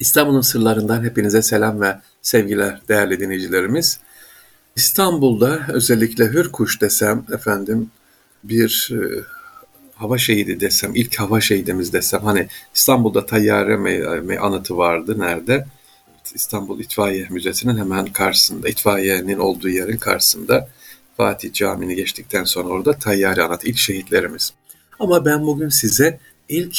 İstanbul'un sırlarından hepinize selam ve sevgiler değerli dinleyicilerimiz. İstanbul'da özellikle Hürkuş desem efendim bir e, hava şehidi desem, ilk hava şehidimiz desem hani İstanbul'da tayyare me- anıtı vardı nerede? İstanbul İtfaiye Müzesi'nin hemen karşısında, itfaiyenin olduğu yerin karşısında Fatih Camii'ni geçtikten sonra orada tayyare anıtı, ilk şehitlerimiz. Ama ben bugün size ilk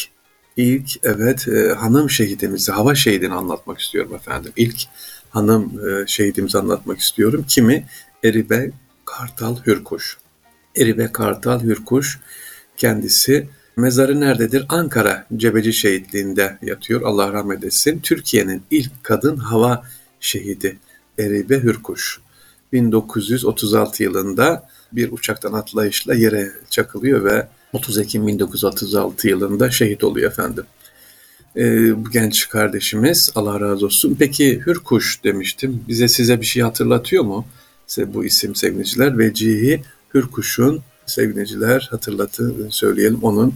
ilk evet e, hanım şehidimizi, hava şehidini anlatmak istiyorum efendim. İlk hanım e, şehidimizi anlatmak istiyorum. Kimi? Eribe Kartal Hürkuş. Eribe Kartal Hürkuş kendisi mezarı nerededir? Ankara Cebeci Şehitliği'nde yatıyor. Allah rahmet etsin. Türkiye'nin ilk kadın hava şehidi Eribe Hürkuş. 1936 yılında bir uçaktan atlayışla yere çakılıyor ve 30 Ekim 1936 yılında şehit oluyor efendim. Ee, bu genç kardeşimiz Allah razı olsun. Peki Hürkuş demiştim. Bize size bir şey hatırlatıyor mu? Size bu isim sevgiliciler. Vecihi Hürkuş'un sevgiliciler hatırlatı söyleyelim. Onun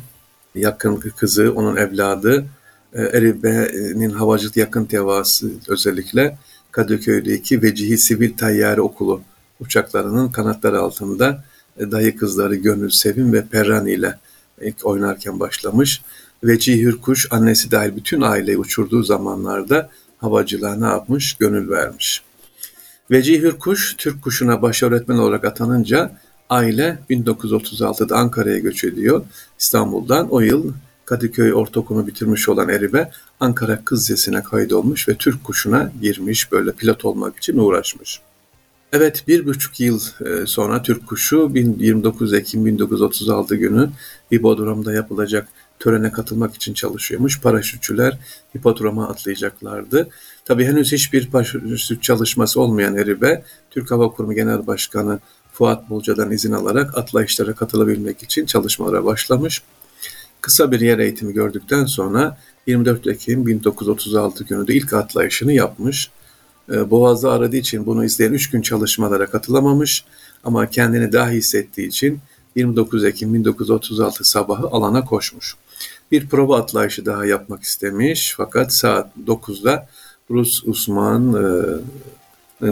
yakın kızı, onun evladı e, Eribe'nin havacılık yakın tevası özellikle Kadıköy'deki Vecihi Sivil Tayyare Okulu uçaklarının kanatları altında dayı kızları Gönül Sevim ve Perran ile ilk oynarken başlamış. Vecihi Hürkuş annesi dahil bütün aileyi uçurduğu zamanlarda havacılığa ne yapmış? Gönül vermiş. Vecihi Hürkuş Türk kuşuna baş öğretmen olarak atanınca aile 1936'da Ankara'ya göç ediyor. İstanbul'dan o yıl Kadıköy Ortaokulu'nu bitirmiş olan Eribe Ankara Kız Lisesi'ne kaydolmuş ve Türk kuşuna girmiş böyle pilot olmak için uğraşmış. Evet bir buçuk yıl e, sonra Türk kuşu 29 Ekim 1936 günü hipodromda yapılacak törene katılmak için çalışıyormuş. Paraşütçüler hipodroma atlayacaklardı. Tabii henüz hiçbir paraşüt çalışması olmayan Eribe, Türk Hava Kurumu Genel Başkanı Fuat Bulca'dan izin alarak atlayışlara katılabilmek için çalışmalara başlamış. Kısa bir yer eğitimi gördükten sonra 24 Ekim 1936 günü de ilk atlayışını yapmış. Ee, Boğaz'da aradığı için bunu izleyen 3 gün çalışmalara katılamamış ama kendini daha hissettiği için 29 Ekim 1936 sabahı alana koşmuş. Bir prova atlayışı daha yapmak istemiş fakat saat 9'da Rus Osman'ın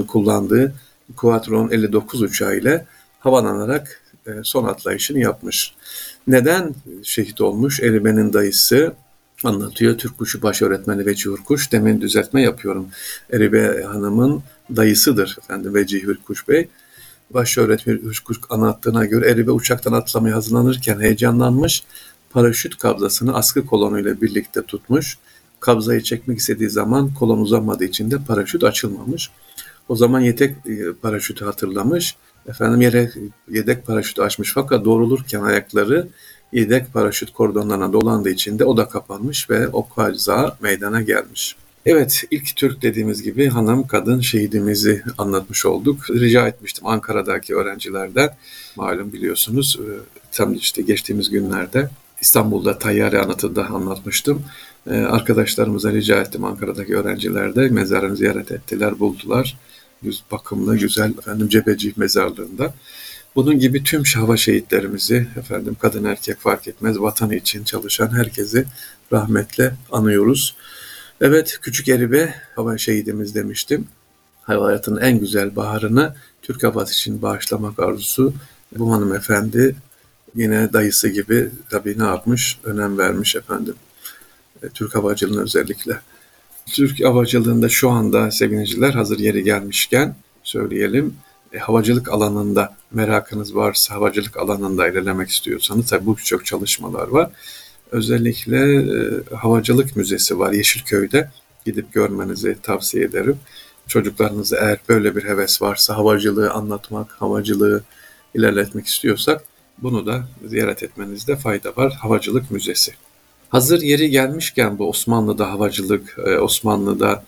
kullandığı Quatron 59 uçağıyla havalanarak e, son atlayışını yapmış. Neden şehit olmuş? Eribe'nin dayısı anlatıyor. Türk Kuşu baş öğretmeni Veci Hürkuş. Demin düzeltme yapıyorum. Eribe Hanım'ın dayısıdır efendim Veci Hürkuş Bey. Baş öğretmen Hürkuş anlattığına göre Eribe uçaktan atlamaya hazırlanırken heyecanlanmış. Paraşüt kabzasını askı kolonuyla birlikte tutmuş. Kabzayı çekmek istediği zaman kolon uzanmadığı için de paraşüt açılmamış. O zaman yedek e, paraşütü hatırlamış. Efendim yere yedek paraşütü açmış fakat doğrulurken ayakları yedek paraşüt kordonlarına dolandığı için de o da kapanmış ve o kaza meydana gelmiş. Evet, ilk Türk dediğimiz gibi hanım kadın şehidimizi anlatmış olduk. Rica etmiştim Ankara'daki öğrencilerden. Malum biliyorsunuz e, tam işte geçtiğimiz günlerde İstanbul'da Tayyare Anıtı'nda anlatmıştım. E, arkadaşlarımıza rica ettim Ankara'daki öğrenciler de mezarını ziyaret ettiler, buldular. Yüz bakımlı, güzel efendim Cebeci mezarlığında. Bunun gibi tüm hava şehitlerimizi efendim kadın erkek fark etmez vatanı için çalışan herkesi rahmetle anıyoruz. Evet Küçük Eribe hava şehidimiz demiştim. Hayatının en güzel baharını Türk havası için bağışlamak arzusu bu hanımefendi yine dayısı gibi tabii ne yapmış önem vermiş efendim. E, Türk havacılığına özellikle. Türk havacılığında şu anda sevgiliciler hazır yeri gelmişken söyleyelim e, havacılık alanında merakınız varsa, havacılık alanında ilerlemek istiyorsanız tabii bu birçok çalışmalar var. Özellikle e, Havacılık Müzesi var Yeşilköy'de. Gidip görmenizi tavsiye ederim. Çocuklarınızı eğer böyle bir heves varsa havacılığı anlatmak, havacılığı ilerletmek istiyorsak bunu da ziyaret etmenizde fayda var. Havacılık Müzesi. Hazır yeri gelmişken bu Osmanlı'da havacılık, e, Osmanlı'da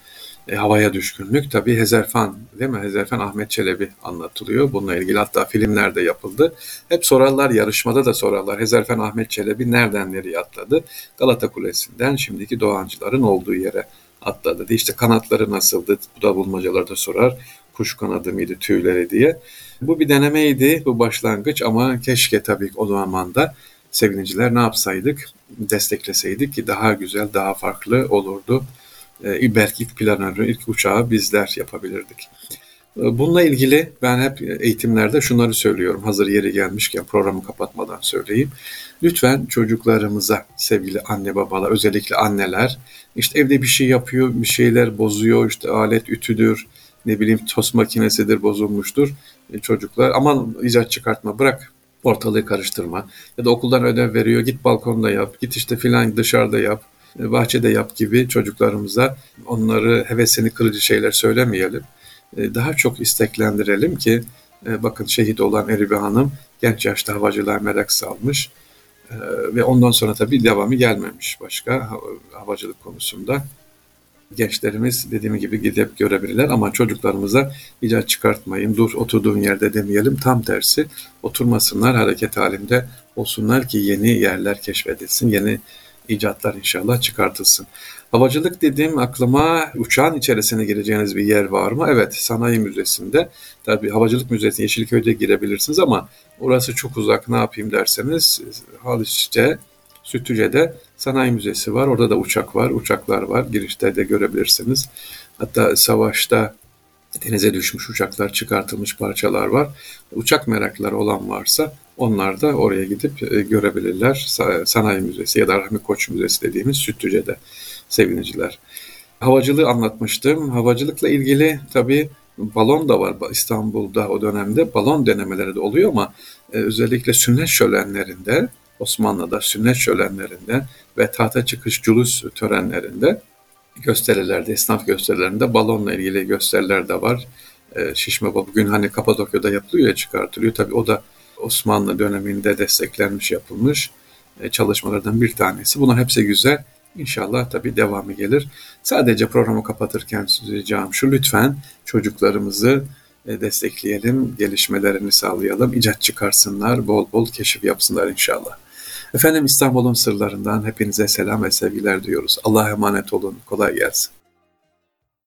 e, havaya düşkünlük tabii Hezerfan değil mi? Hezerfan Ahmet Çelebi anlatılıyor. Bununla ilgili hatta filmler de yapıldı. Hep sorarlar yarışmada da sorarlar. Hezerfan Ahmet Çelebi nereden nereye atladı? Galata Kulesi'nden şimdiki Doğancıların olduğu yere atladı. İşte kanatları nasıldı? Bu da bulmacalarda sorar. Kuş kanadı mıydı, tüyleri diye. Bu bir denemeydi, bu başlangıç ama keşke tabii o zaman da sevgiliciler ne yapsaydık? Destekleseydik ki daha güzel, daha farklı olurdu e, ilk planörü, ilk uçağı bizler yapabilirdik. E, bununla ilgili ben hep eğitimlerde şunları söylüyorum. Hazır yeri gelmişken programı kapatmadan söyleyeyim. Lütfen çocuklarımıza sevgili anne babalar, özellikle anneler işte evde bir şey yapıyor, bir şeyler bozuyor, işte alet ütüdür, ne bileyim tost makinesidir bozulmuştur. E, çocuklar aman icat çıkartma bırak ortalığı karıştırma. Ya da okuldan ödev veriyor git balkonda yap, git işte filan dışarıda yap, bahçede yap gibi çocuklarımıza onları hevesini kırıcı şeyler söylemeyelim. E, daha çok isteklendirelim ki bakın şehit olan Eribe Hanım genç yaşta havacılığa merak salmış ve ondan sonra tabii devamı gelmemiş başka havacılık konusunda gençlerimiz dediğim gibi gidip görebilirler ama çocuklarımıza icat çıkartmayın, dur oturduğun yerde demeyelim. Tam tersi oturmasınlar, hareket halinde olsunlar ki yeni yerler keşfedilsin, yeni icatlar inşallah çıkartılsın. Havacılık dediğim aklıma uçağın içerisine gireceğiniz bir yer var mı? Evet, sanayi müzesinde. Tabii havacılık müzesi Yeşilköy'de girebilirsiniz ama orası çok uzak ne yapayım derseniz Haliç'te Sütlüce'de sanayi müzesi var. Orada da uçak var, uçaklar var. Girişte de görebilirsiniz. Hatta savaşta denize düşmüş uçaklar, çıkartılmış parçalar var. Uçak merakları olan varsa onlar da oraya gidip e, görebilirler. Sanayi Müzesi ya da Rahmi Koç Müzesi dediğimiz Sütlüce'de sevgiliciler. Havacılığı anlatmıştım. Havacılıkla ilgili tabii balon da var İstanbul'da o dönemde. Balon denemeleri de oluyor ama e, özellikle sünnet şölenlerinde Osmanlı'da sünnet şölenlerinde ve tahta çıkış culus törenlerinde gösterilerde, esnaf gösterilerinde balonla ilgili gösteriler de var. E, şişme bugün hani Kapadokya'da yapılıyor ya çıkartılıyor. Tabii o da Osmanlı döneminde desteklenmiş yapılmış e, çalışmalardan bir tanesi. Bunlar hepsi güzel. İnşallah tabii devamı gelir. Sadece programı kapatırken ricam şu lütfen çocuklarımızı e, destekleyelim, gelişmelerini sağlayalım, icat çıkarsınlar, bol bol keşif yapsınlar inşallah. Efendim İstanbul'un sırlarından hepinize selam ve sevgiler diyoruz. Allah'a emanet olun. Kolay gelsin.